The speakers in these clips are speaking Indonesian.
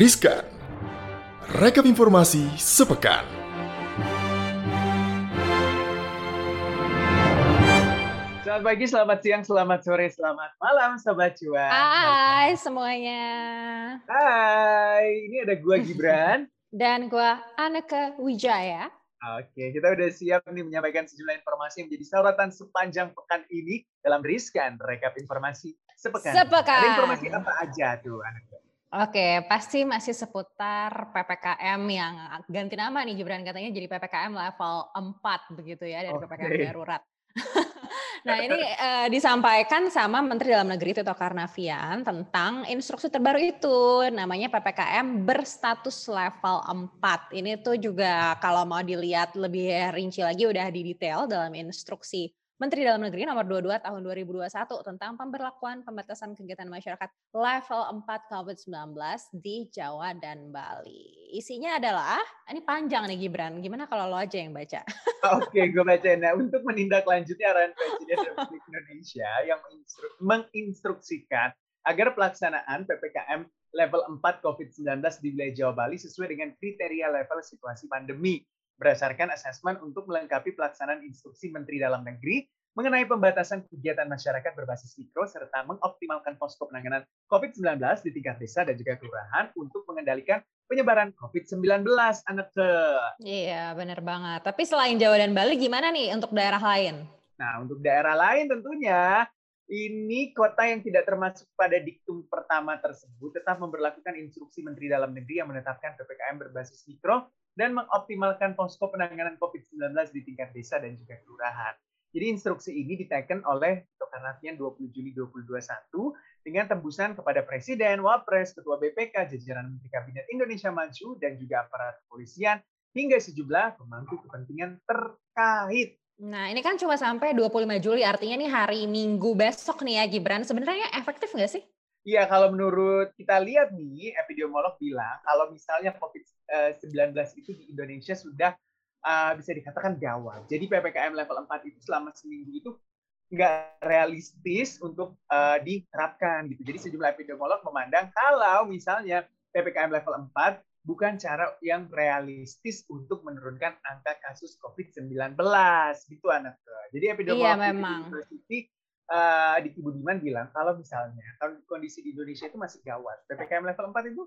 Riskan. Rekap informasi sepekan. Selamat pagi, selamat siang, selamat sore, selamat malam, Sobat Cuan. Hai semuanya. Hai, ini ada gua Gibran. Dan gua Aneka Wijaya. Oke, kita udah siap nih menyampaikan sejumlah informasi yang menjadi sorotan sepanjang pekan ini dalam Riskan, rekap informasi sepekan. Sepekan. Ada informasi apa aja tuh, Aneka? Oke, pasti masih seputar PPKM yang ganti nama nih Gibran katanya jadi PPKM level 4 begitu ya dari Oke. PPKM darurat. nah ini eh, disampaikan sama Menteri Dalam Negeri Tito Karnavian tentang instruksi terbaru itu namanya PPKM berstatus level 4. Ini tuh juga kalau mau dilihat lebih rinci lagi udah di detail dalam instruksi Menteri Dalam Negeri nomor 22 tahun 2021 tentang pemberlakuan pembatasan kegiatan masyarakat level 4 COVID-19 di Jawa dan Bali. Isinya adalah, ini panjang nih Gibran, gimana kalau lo aja yang baca? Oke, gue bacain. Nah, untuk menindaklanjuti arahan Presiden Republik Indonesia yang menginstru- menginstruksikan agar pelaksanaan PPKM level 4 COVID-19 di wilayah Jawa Bali sesuai dengan kriteria level situasi pandemi berdasarkan asesmen untuk melengkapi pelaksanaan instruksi Menteri Dalam Negeri mengenai pembatasan kegiatan masyarakat berbasis mikro serta mengoptimalkan posko penanganan COVID-19 di tingkat desa dan juga kelurahan untuk mengendalikan penyebaran COVID-19 anak ke Iya bener banget, tapi selain Jawa dan Bali gimana nih untuk daerah lain? Nah, untuk daerah lain tentunya ini kota yang tidak termasuk pada diktum pertama tersebut tetap memperlakukan instruksi Menteri Dalam Negeri yang menetapkan PPKM berbasis mikro dan mengoptimalkan posko penanganan COVID-19 di tingkat desa dan juga kelurahan. Jadi instruksi ini diteken oleh Tito Karnavian 20 Juli 2021 dengan tembusan kepada Presiden, Wapres, Ketua BPK, jajaran Menteri Kabinet Indonesia Maju, dan juga aparat kepolisian, hingga sejumlah pemangku kepentingan terkait. Nah ini kan cuma sampai 25 Juli, artinya nih hari Minggu besok nih ya Gibran, sebenarnya efektif nggak sih? Iya, kalau menurut kita lihat nih, epidemiolog bilang kalau misalnya COVID-19 itu di Indonesia sudah uh, bisa dikatakan gawat. Jadi PPKM level 4 itu selama seminggu itu nggak realistis untuk uh, diterapkan gitu. Jadi sejumlah epidemiolog memandang kalau misalnya PPKM level 4 bukan cara yang realistis untuk menurunkan angka kasus COVID-19 gitu anak. Jadi epidemiolog Iya, memang. University uh, di Budiman bilang kalau misalnya kondisi di Indonesia itu masih gawat, ppkm level 4 itu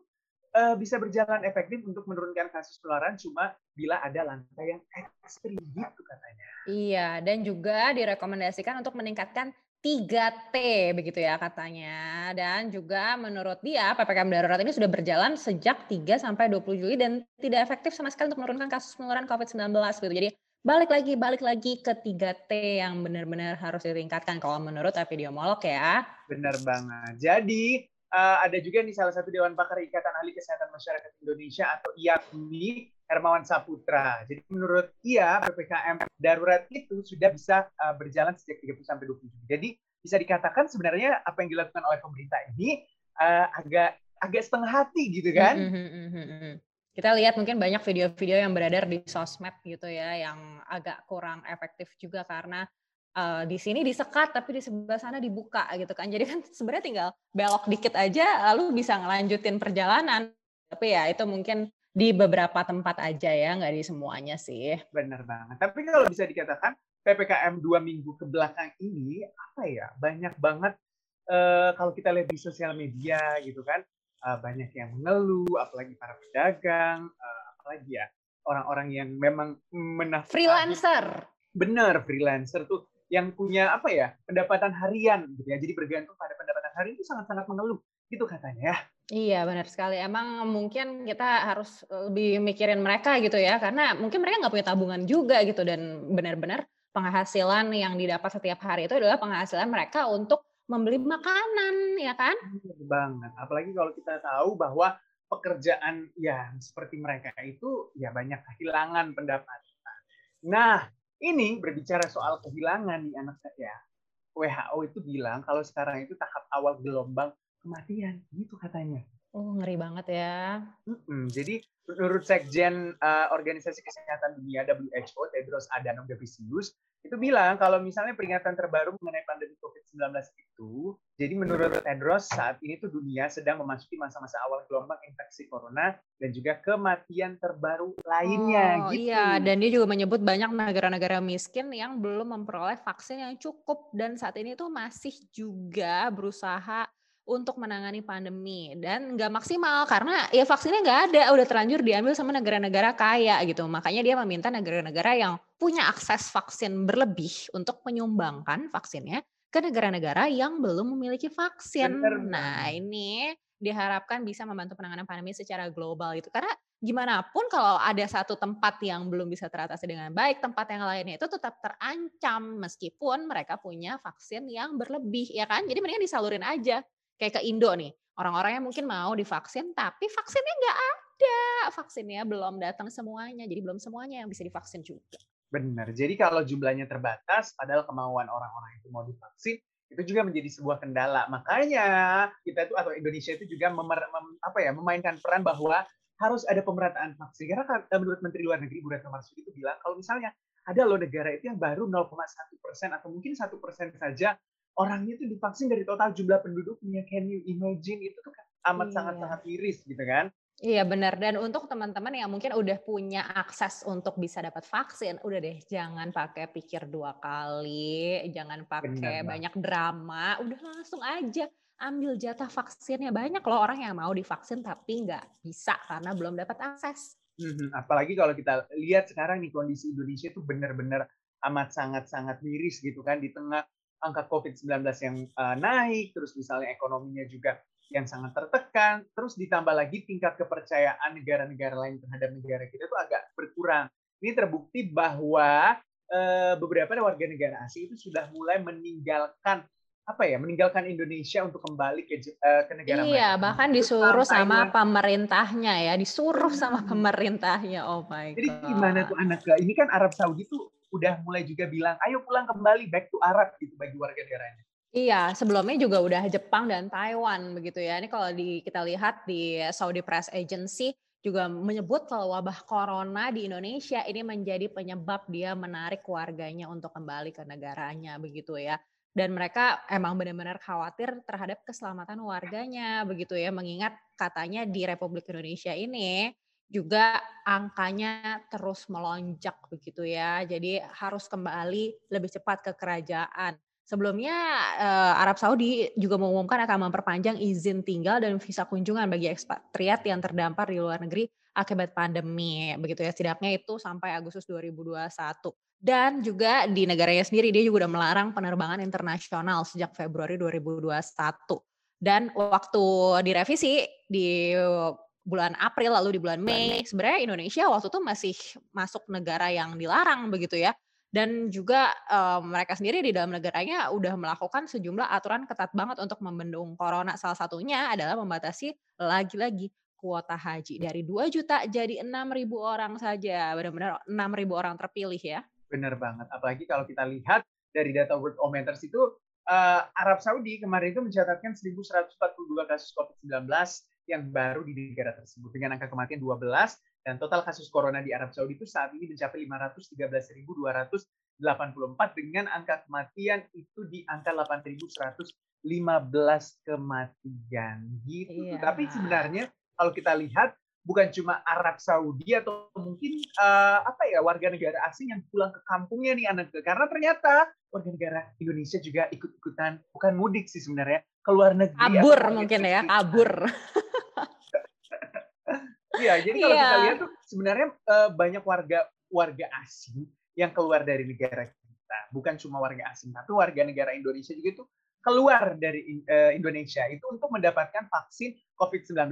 uh, bisa berjalan efektif untuk menurunkan kasus penularan cuma bila ada langkah yang ekstrim gitu katanya. Iya, dan juga direkomendasikan untuk meningkatkan 3T begitu ya katanya. Dan juga menurut dia PPKM darurat ini sudah berjalan sejak 3 sampai 20 Juli dan tidak efektif sama sekali untuk menurunkan kasus penularan COVID-19 gitu. Jadi balik lagi balik lagi ke 3T yang benar-benar harus ditingkatkan kalau menurut epidemiolog ya. Benar banget. Jadi uh, ada juga nih salah satu Dewan Pakar Ikatan Ahli Kesehatan Masyarakat Indonesia atau IAKMI Hermawan Saputra. Jadi menurut ia PPKM darurat itu sudah bisa uh, berjalan sejak 30 sampai 20 Juli. Jadi bisa dikatakan sebenarnya apa yang dilakukan oleh pemerintah ini uh, agak agak setengah hati gitu kan? Mhm, mhm, mhm. Kita lihat mungkin banyak video-video yang beredar di sosmed gitu ya yang agak kurang efektif juga karena uh, di sini disekat tapi di sebelah sana dibuka gitu kan. Jadi kan sebenarnya tinggal belok dikit aja lalu bisa ngelanjutin perjalanan. Tapi ya itu mungkin di beberapa tempat aja ya, nggak di semuanya sih. Benar banget. Tapi kalau bisa dikatakan PPKM dua minggu ke belakang ini apa ya banyak banget uh, kalau kita lihat di sosial media gitu kan uh, banyak yang mengeluh, apalagi para pedagang, uh, apalagi ya orang-orang yang memang menafkahi Freelancer. benar freelancer tuh yang punya apa ya pendapatan harian gitu ya. Jadi bergantung pada pendapatan harian itu sangat-sangat mengeluh gitu katanya ya. Iya benar sekali. Emang mungkin kita harus lebih mikirin mereka gitu ya, karena mungkin mereka nggak punya tabungan juga gitu dan benar-benar penghasilan yang didapat setiap hari itu adalah penghasilan mereka untuk membeli makanan, ya kan? Benar banget. Apalagi kalau kita tahu bahwa pekerjaan ya seperti mereka itu ya banyak kehilangan pendapatan. Nah, ini berbicara soal kehilangan nih anak saya. WHO itu bilang kalau sekarang itu tahap awal gelombang kematian, gitu katanya. Oh ngeri banget ya. Mm-mm. Jadi menurut Sekjen uh, Organisasi Kesehatan Dunia WHO Tedros Adhanom Ghebreyesus itu bilang kalau misalnya peringatan terbaru mengenai pandemi COVID-19 COVID-19 itu, jadi menurut Tedros saat ini tuh dunia sedang memasuki masa-masa awal gelombang infeksi corona dan juga kematian terbaru lainnya. Oh gitu. iya, dan dia juga menyebut banyak negara-negara miskin yang belum memperoleh vaksin yang cukup dan saat ini tuh masih juga berusaha untuk menangani pandemi dan nggak maksimal karena ya vaksinnya nggak ada udah terlanjur diambil sama negara-negara kaya gitu makanya dia meminta negara-negara yang punya akses vaksin berlebih untuk menyumbangkan vaksinnya ke negara-negara yang belum memiliki vaksin. Bener Nah ini diharapkan bisa membantu penanganan pandemi secara global gitu. Karena gimana pun kalau ada satu tempat yang belum bisa teratasi dengan baik tempat yang lainnya itu tetap terancam meskipun mereka punya vaksin yang berlebih ya kan? Jadi mendingan disalurin aja. Kayak ke Indo nih, orang-orang yang mungkin mau divaksin tapi vaksinnya nggak ada, vaksinnya belum datang semuanya, jadi belum semuanya yang bisa divaksin juga. Benar. Jadi kalau jumlahnya terbatas, padahal kemauan orang-orang itu mau divaksin, itu juga menjadi sebuah kendala. Makanya kita itu atau Indonesia itu juga memer, mem, apa ya, memainkan peran bahwa harus ada pemerataan vaksin. Karena kan, eh, menurut Menteri Luar Negeri Bu Retno Marsudi itu bilang kalau misalnya ada loh negara itu yang baru 0,1 persen atau mungkin satu persen saja orangnya itu divaksin dari total jumlah penduduknya. Can you imagine itu tuh kan amat Iya. sangat-sangat miris gitu kan? Iya benar dan untuk teman-teman yang mungkin udah punya akses untuk bisa dapat vaksin, udah deh jangan pakai pikir dua kali, jangan pakai Benar, banyak drama, udah langsung aja ambil jatah vaksinnya. Banyak loh orang yang mau divaksin tapi nggak bisa karena belum dapat akses. Mhm, apalagi kalau kita lihat sekarang nih kondisi Indonesia itu benar-benar amat sangat-sangat miris gitu kan di tengah angka COVID-19 yang uh, naik, terus misalnya ekonominya juga yang sangat tertekan, terus ditambah lagi tingkat kepercayaan negara-negara lain terhadap negara kita itu agak berkurang. Ini terbukti bahwa uh, beberapa warga negara asing itu sudah mulai meninggalkan apa ya, meninggalkan Indonesia untuk kembali ke uh, ke negara Iya, mereka. bahkan disuruh sama pemerintahnya ya, disuruh sama Hmm. pemerintahnya. Oh my Jadi gimana tuh god. anak Ini kan Arab Saudi tuh udah mulai juga bilang, ayo pulang kembali back to Arab gitu bagi warga negaranya. Iya, sebelumnya juga udah Jepang dan Taiwan begitu ya. Ini kalau di, kita lihat di Saudi Press Agency juga menyebut kalau wabah corona di Indonesia ini menjadi penyebab dia menarik warganya untuk kembali ke negaranya begitu ya. Dan mereka emang benar-benar khawatir terhadap keselamatan warganya begitu ya. Mengingat katanya di Republik Indonesia ini juga angkanya terus melonjak begitu ya. Jadi harus kembali lebih cepat ke kerajaan. Sebelumnya eh, Arab Saudi juga mengumumkan akan memperpanjang izin tinggal dan visa kunjungan bagi ekspatriat yang terdampar di luar negeri akibat pandemi. Begitu ya, setidaknya itu sampai Agustus 2021. Dan juga di negaranya sendiri dia juga udah melarang penerbangan internasional sejak Februari 2021. Dan waktu direvisi di bulan April lalu di bulan Mei, sebenarnya Indonesia waktu itu masih masuk negara yang dilarang begitu ya dan juga um, mereka sendiri di dalam negaranya udah melakukan sejumlah aturan ketat banget untuk membendung corona. Salah satunya adalah membatasi lagi-lagi kuota haji dari 2 juta jadi 6 ribu orang saja. Benar-benar 6 ribu orang terpilih ya. Bener banget. Apalagi kalau kita lihat dari data Worldometers itu uh, Arab Saudi kemarin itu mencatatkan 1.142 kasus COVID-19 yang baru di negara tersebut dengan angka kematian 12 dan total kasus corona di Arab Saudi itu saat ini mencapai 513.284 dengan angka kematian itu di angka 8.115 kematian gitu. Iya. Tapi sebenarnya kalau kita lihat bukan cuma Arab Saudi atau mungkin uh, apa ya warga negara asing yang pulang ke kampungnya nih anak karena ternyata warga negara Indonesia juga ikut-ikutan bukan mudik sih sebenarnya keluar negeri kabur mungkin ya kabur Iya, jadi kalau Iya. kita lihat tuh sebenarnya uh, banyak warga warga asing yang keluar dari negara kita, bukan cuma warga asing, tapi warga negara Indonesia juga itu keluar dari uh, Indonesia itu untuk mendapatkan vaksin COVID-19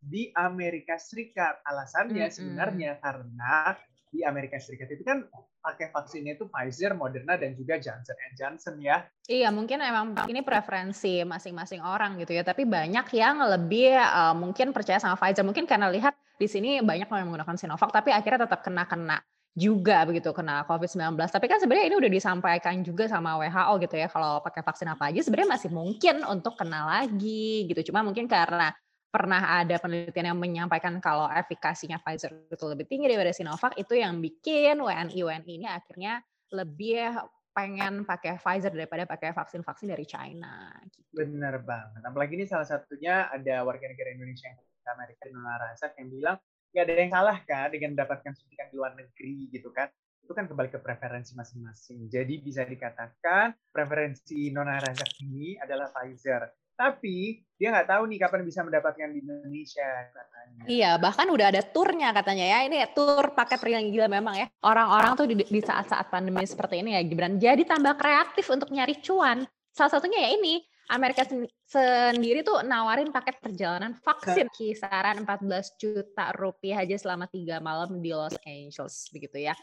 di Amerika Serikat. Alasannya Mm-mm. sebenarnya karena di Amerika Serikat itu kan pakai vaksinnya itu Pfizer, Moderna dan juga Johnson Johnson ya. Iya, mungkin emang ini preferensi masing-masing orang gitu ya. Tapi banyak yang lebih uh, mungkin percaya sama Pfizer. Mungkin karena lihat di sini banyak yang menggunakan Sinovac, tapi akhirnya tetap kena-kena juga begitu kena COVID-19. Tapi kan sebenarnya ini udah disampaikan juga sama WHO gitu ya. Kalau pakai vaksin apa aja sebenarnya masih mungkin untuk kena lagi gitu. Cuma mungkin karena pernah ada penelitian yang menyampaikan kalau efikasinya Pfizer itu lebih tinggi daripada Sinovac itu yang bikin WNI WNI ini akhirnya lebih pengen pakai Pfizer daripada pakai vaksin-vaksin dari China. Gitu. Bener banget. Apalagi ini salah satunya ada warga negara Indonesia yang ke Amerika Nona Razak yang bilang nggak ada yang kalah kan dengan mendapatkan suntikan di luar negeri gitu kan. Itu kan kembali ke preferensi masing-masing. Jadi bisa dikatakan preferensi Nona Razak ini adalah Pfizer tapi dia nggak tahu nih kapan bisa mendapatkan di Indonesia katanya. Iya, bahkan udah ada turnya katanya ya. Ini tur paket yang gila memang ya. Orang-orang tuh di saat-saat pandemi seperti ini ya Gibran jadi tambah kreatif untuk nyari cuan. Salah satunya ya ini Amerika sendiri tuh nawarin paket perjalanan vaksin kisaran 14 juta rupiah aja selama tiga malam di Los Angeles begitu ya.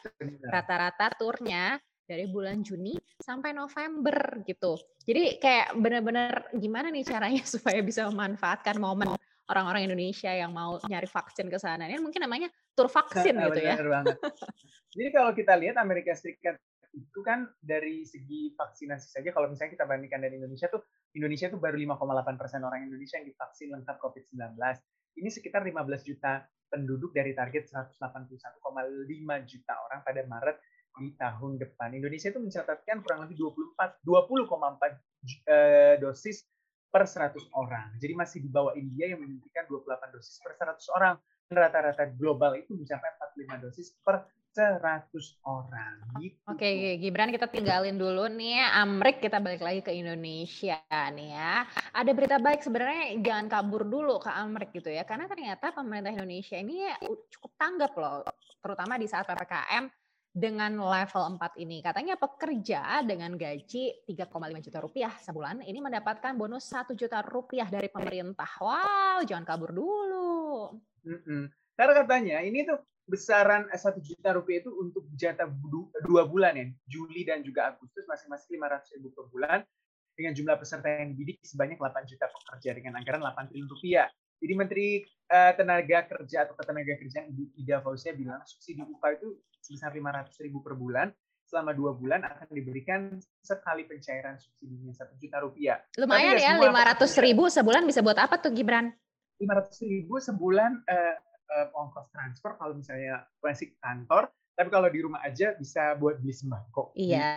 Rata-rata turnya dari bulan Juni sampai November gitu. Jadi kayak benar-benar gimana nih caranya supaya bisa memanfaatkan momen orang-orang Indonesia yang mau nyari vaksin ke sana. Ini mungkin namanya tur vaksin gitu ya. banget. Jadi kalau kita lihat Amerika Serikat itu kan dari segi vaksinasi saja kalau misalnya kita bandingkan dari Indonesia tuh Indonesia tuh baru 5,8 persen orang Indonesia yang divaksin lengkap COVID-19. Ini sekitar 15 juta penduduk dari target 181,5 juta orang pada Maret di tahun depan. Indonesia itu mencatatkan kurang lebih 24 20,4 eh, dosis per 100 orang. Jadi masih di bawah India yang menyuntikkan 28 dosis per 100 orang. Rata-rata global itu mencapai 45 dosis per 100 orang. Gitu. Oke, Gibran kita tinggalin dulu nih Amrik kita balik lagi ke Indonesia nih ya. Ada berita baik sebenarnya jangan kabur dulu ke Amrik gitu ya. Karena ternyata pemerintah Indonesia ini cukup tanggap loh. Terutama di saat PPKM dengan level 4 ini. Katanya pekerja dengan gaji 3,5 juta rupiah sebulan ini mendapatkan bonus 1 juta rupiah dari pemerintah. Wow, jangan kabur dulu. Mm -mm. Karena katanya ini tuh besaran 1 juta rupiah itu untuk jatah dua bulan ya, Juli dan juga Agustus masing-masing 500 ribu per bulan dengan jumlah peserta yang dididik sebanyak 8 juta pekerja dengan anggaran 8 triliun rupiah. Jadi Menteri uh, Tenaga Kerja atau Ketenaga Kerjaan Ibu Ida Fauzia bilang subsidi upah itu sebesar 500 ribu per bulan selama dua bulan akan diberikan sekali pencairan subsidinya satu juta rupiah. Lumayan ya, lima ratus ribu sebulan bisa buat apa tuh Gibran? Lima ratus ribu sebulan uh, uh, ongkos transfer kalau misalnya masih kantor, tapi kalau di rumah aja bisa buat beli sembako. Iya,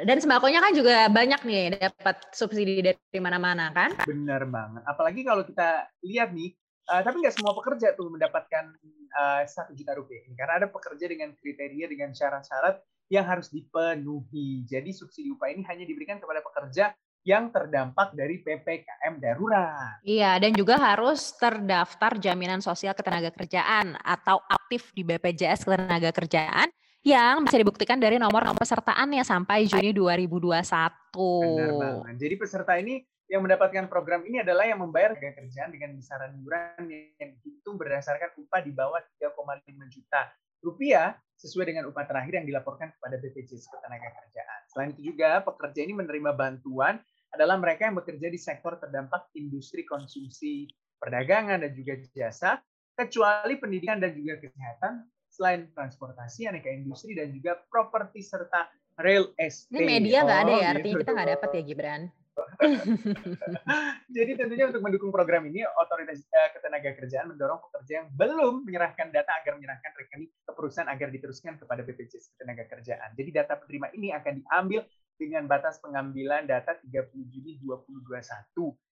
gitu. dan sembakonya kan juga banyak nih dapat subsidi dari mana-mana kan? Bener banget. Apalagi kalau kita lihat nih, uh, tapi nggak semua pekerja tuh mendapatkan eh, satu uh, juta rupiah ini, karena ada pekerja dengan kriteria dengan syarat-syarat yang harus dipenuhi. Jadi subsidi upah ini hanya diberikan kepada pekerja yang terdampak dari PPKM darurat. Iya, dan juga harus terdaftar jaminan sosial ketenagakerjaan atau aktif di BPJS ketenagakerjaan yang bisa dibuktikan dari nomor pesertaannya sampai Juni 2021. Benar banget. Jadi peserta ini yang mendapatkan program ini adalah yang membayar tenaga kerjaan dengan besaran iuran yang dihitung berdasarkan upah di bawah 3,5 juta rupiah sesuai dengan upah terakhir yang dilaporkan kepada BPJS Ketenagakerjaan. Selain itu juga pekerja ini menerima bantuan adalah mereka yang bekerja di sektor terdampak industri konsumsi perdagangan dan juga jasa, kecuali pendidikan dan juga kesehatan, selain transportasi, aneka industri dan juga properti serta real estate. Ini media nggak oh, ada ya, oh, artinya gitu. kita nggak dapat ya Gibran. Jadi tentunya untuk mendukung program ini, Otoritas uh, Ketenaga Kerjaan mendorong pekerja yang belum menyerahkan data agar menyerahkan rekening ke perusahaan agar diteruskan kepada BPJS Ketenaga Kerjaan. Jadi data penerima ini akan diambil dengan batas pengambilan data 30 Juni 2021.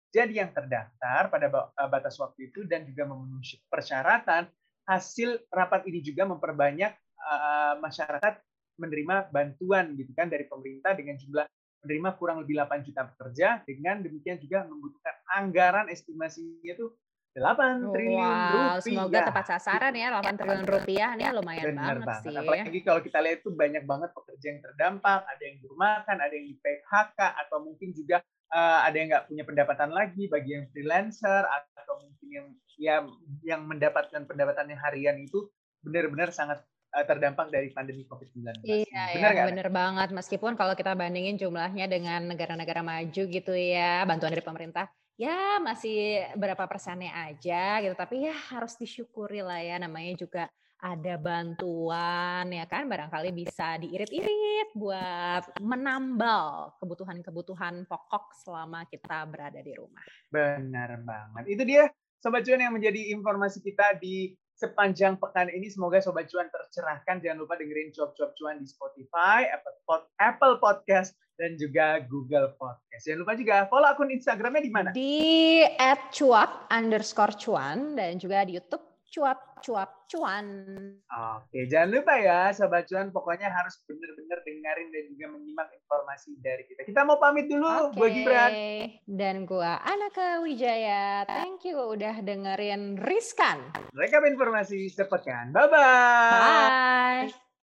Jadi yang terdaftar pada eh, batas waktu itu dan juga memenuhi persyaratan, hasil rapat ini juga memperbanyak uh, masyarakat menerima bantuan gitu kan dari pemerintah dengan jumlah menerima kurang lebih 8 juta pekerja dengan demikian juga membutuhkan anggaran estimasinya itu 8 triliun wow, rupiah. Semoga tepat sasaran ya 8 triliun rupiah ini lumayan Benar banget, banget sih. Apalagi kalau kita lihat itu banyak banget pekerja yang terdampak, ada yang dirumahkan, ada yang di PHK atau mungkin juga uh, ada yang nggak punya pendapatan lagi bagi yang freelancer atau mungkin yang ya yang mendapatkan pendapatan yang harian itu benar-benar sangat Eh, terdampak dari pandemi COVID-19. Iya, benar ya, benar banget. Meskipun kalau kita bandingin jumlahnya dengan negara-negara maju gitu ya, bantuan dari pemerintah, ya masih berapa persennya aja gitu. Tapi ya harus disyukuri lah ya, namanya juga ada bantuan ya kan, barangkali bisa diirit-irit buat menambal kebutuhan-kebutuhan pokok selama kita berada di rumah. Benar banget. Itu dia Sobat Cuan yang menjadi informasi kita di sepanjang pekan ini semoga Sobat Cuan tercerahkan. Jangan lupa dengerin Cuap-Cuap Cuan di Spotify, Apple Podcast, dan juga Google Podcast. Jangan lupa juga follow akun Instagramnya di mana? Di @cuap underscore cuan dan juga di YouTube cuap cuap cuan. Oke, jangan lupa ya Sobat Cuan, pokoknya harus benar-benar dengerin dan juga menyimak informasi dari kita. Kita mau pamit dulu, Oke. gue Gibran. Dan gue Anaka Wijaya. Thank you udah dengerin Riskan. Rekap informasi sepekan. Bye-bye. Bye.